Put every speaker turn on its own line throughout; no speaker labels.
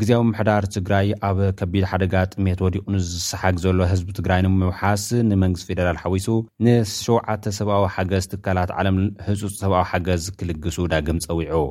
ግዝያዊ ምምሕዳር ትግራይ ኣብ ከቢድ ሓደጋ ጥሜት ወዲቑ ንዝሰሓግ ዘሎ ህዝቢ ትግራይ ንምውሓስ ንመንግስቲ ፌደራል ሓዊሱ ንሸውዓተ ሰብኣዊ ሓገዝ ትካላት ዓለም ህፁፅ ሰብኣዊ ሓገዝ ክልግሱ ዳግም ፀዊዑ።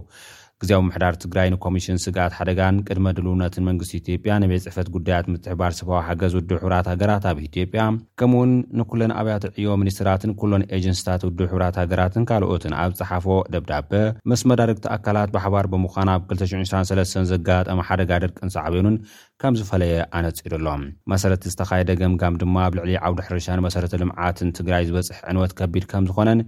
ግዝያዊ ምምሕዳር ትግራይ ንኮሚሽን ስግኣት ሓደጋን ቅድመ ድልውነትን መንግስቲ ኢትዮጵያ፣ ንቤት ጽሕፈት ጉዳያት ምትሕብባር ሰብኣዊ ሓገዝ ውድብ ሕቡራት ሃገራት ኣብ ኢትዮጵያ፣ ከምኡ'ውን ንኩለን ኣብያተ ዕዮ ሚኒስትራትን ኩሎን ኤጀንሲታት ውድብ ሕቡራት ሃገራትን ካልኦትን ኣብ ዝጸሓፎ ደብዳበ፣ ምስ መዳርግቲ ኣካላት ብሓባር ብምዃን ኣብ ክልተ ሽሕን ዕስራን ሰለስተን ዘጋጠመ ሓደጋ ድርቅን ሳዕቤኑን ከም ዝፈለየ ኣነጺሩ ኣሎ። መሰረት ዝተኻየደ ገምጋም ድማ ኣብ ልዕሊ ዓውዲ ሕርሻን መሰረተ ልምዓትን ትግራይ ዝበፅሕ ዕንወት ከቢድ ከም ዝኾነን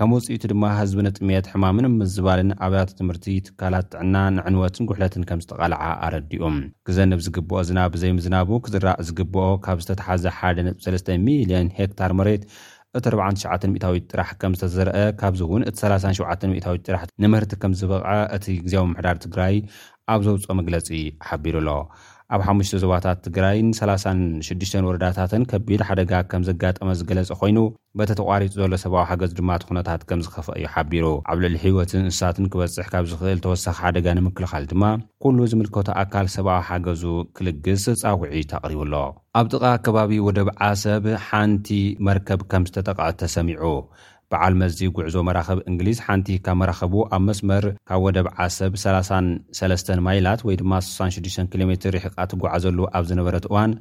ከም ውፅኢቱ ድማ ህዝቢ ንጥምየት፣ ሕማምን ምዝባልን፣ ኣብያተ ትምህርቲ፣ ትካላት ጥዕና ንዕንወትን ጉሕለትን ከም ዝተቓልዓ ኣረዲኡ። ክዘንብ ዝግበኦ ዝናብ ብዘይምዝናቡ ክዝራእ ዝግበኦ ካብ ዝተትሓዘ ሓደ ነጥቢ ሰለስተ ሚሊየን ሄክታር መሬት እቲ ኣርብዓን ትሽዓተን ሚእታዊት ጥራሕ ከም ዝተዘርኣ ካብዚ እውን እቲ ሰላሳን ሸውዓተን ሚእታዊት ጥራሕ ንምህርቲ ከም ዝበቕዐ እቲ ግዝያዊ ምምሕዳር ትግራይ ኣብ ዘውፅኦ መግለፂ ሓቢሩ'ሎ። ኣብ ሓሙሽተ ዞባታት ትግራይን ሰላሳን ሽዱሽተን ወረዳታትን ከቢድ ሓደጋ ከምዘጋጠመ ዝገለፀ ኮይኑ፣ በቲ ተቋሪፁ ዘሎ ሰብኣዊ ሓገዝ ድማ እቲ ኩነታት ከምዝኸፍኣ እዩ ሓቢሩ። ኣብ ልዕሊ ህይወትን እንስሳትን ክበፅሕ ካብ ዝኽእል ተወሳኺ ሓደጋ ንምክልኻል ድማ ኩሉ ዝምልከቶ ኣካል ሰብኣዊ ሓገዙ ክልግስ ፃውዒት ኣቕሪቡ'ሎ። ኣብ ጥቓ ከባቢ ወደብ ዓሰብ ሓንቲ መርከብ ከምዝተጠቕዐት ተሰሚዑ። በዓል መዚ ጉዕዞ መራኽብ እንግሊዝ ሓንቲ ካብ መራኽቡ ኣብ መስመር ካብ ወደብ ዓሰብ ሰላሳን ሰለስተን ማይላት ወይ ድማ ስሳን ሽዱሽተን ኪሎ ሜትር ርሒቓ ትጓዓዘሉ ኣብ ዝነበረት እዋን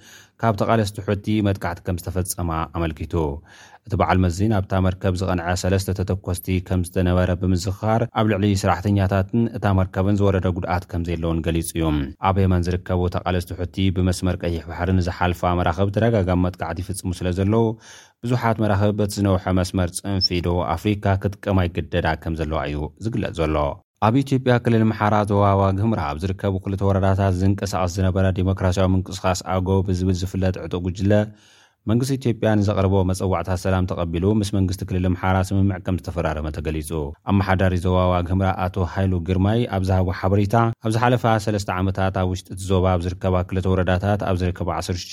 ካብ ተቓለስቲ ሑቲ መጥቃዕቲ ከም ዝተፈጸማ ኣመልኪቱ። እቲ በዓል መዚ ናብታ መርከብ ዝቐንዐ ሰለስተ ተተኮስቲ ከም ዝተነበረ ብምዝኽኻር ኣብ ልዕሊ ሰራሕተኛታትን እታ መርከብን ዝወረደ ጉድኣት ከም ዘየለ'ውን ገሊጹ እዩ። ኣብ የመን ዝርከቡ ተቓለስቲ ሑቲ ብመስመር ቀይሕ ባሕሪ ንዝሓልፋ መራኽብ ተደጋጋሚ መጥቃዕቲ ይፍጽሙ ስለ ዘለዉ ብዙሓት መራኽብ በቲ ዝነውሐ መስመር ጽንፊ ደቡብ ኣፍሪካ ክጥቀማ ይግደዳ ከምዘለዋ እዩ ዝግለጽ ዘሎ። ኣብ ኢትዮጵያ ክልል ኣምሓራ ዞባ ዋግህምራ ኣብ ዝርከቡ ክልተ ወረዳታት ዝንቀሳቐስ ዝነበረ ዴሞክራሲያዊ ምንቅስቓስ ኣገው ብዝብል ዝፍለጥ ዕጡቕ ጉጅለ መንግስቲ ኢትዮጵያ ንዘቕረቦ መጸዋዕታ ሰላም ተቐቢሉ ምስ መንግስቲ ክልል ኣምሓራ ስምምዕ ከምዝተፈራረመ ተገሊጹ። ኣመሓዳሪ ዞባ ዋግህምራ ኣቶ ሃይሉ ግርማይ ኣብ ዝሃቦ ሓበሬታ ኣብ ዝሓለፋ ሰለስተ ዓመታት ኣብ ውሽጢ እቲ ዞባ ኣብ ዝርከባ ክልተ ወረዳታት ኣብ ዝርከባ
ዓሰርተ ሽዱሽተ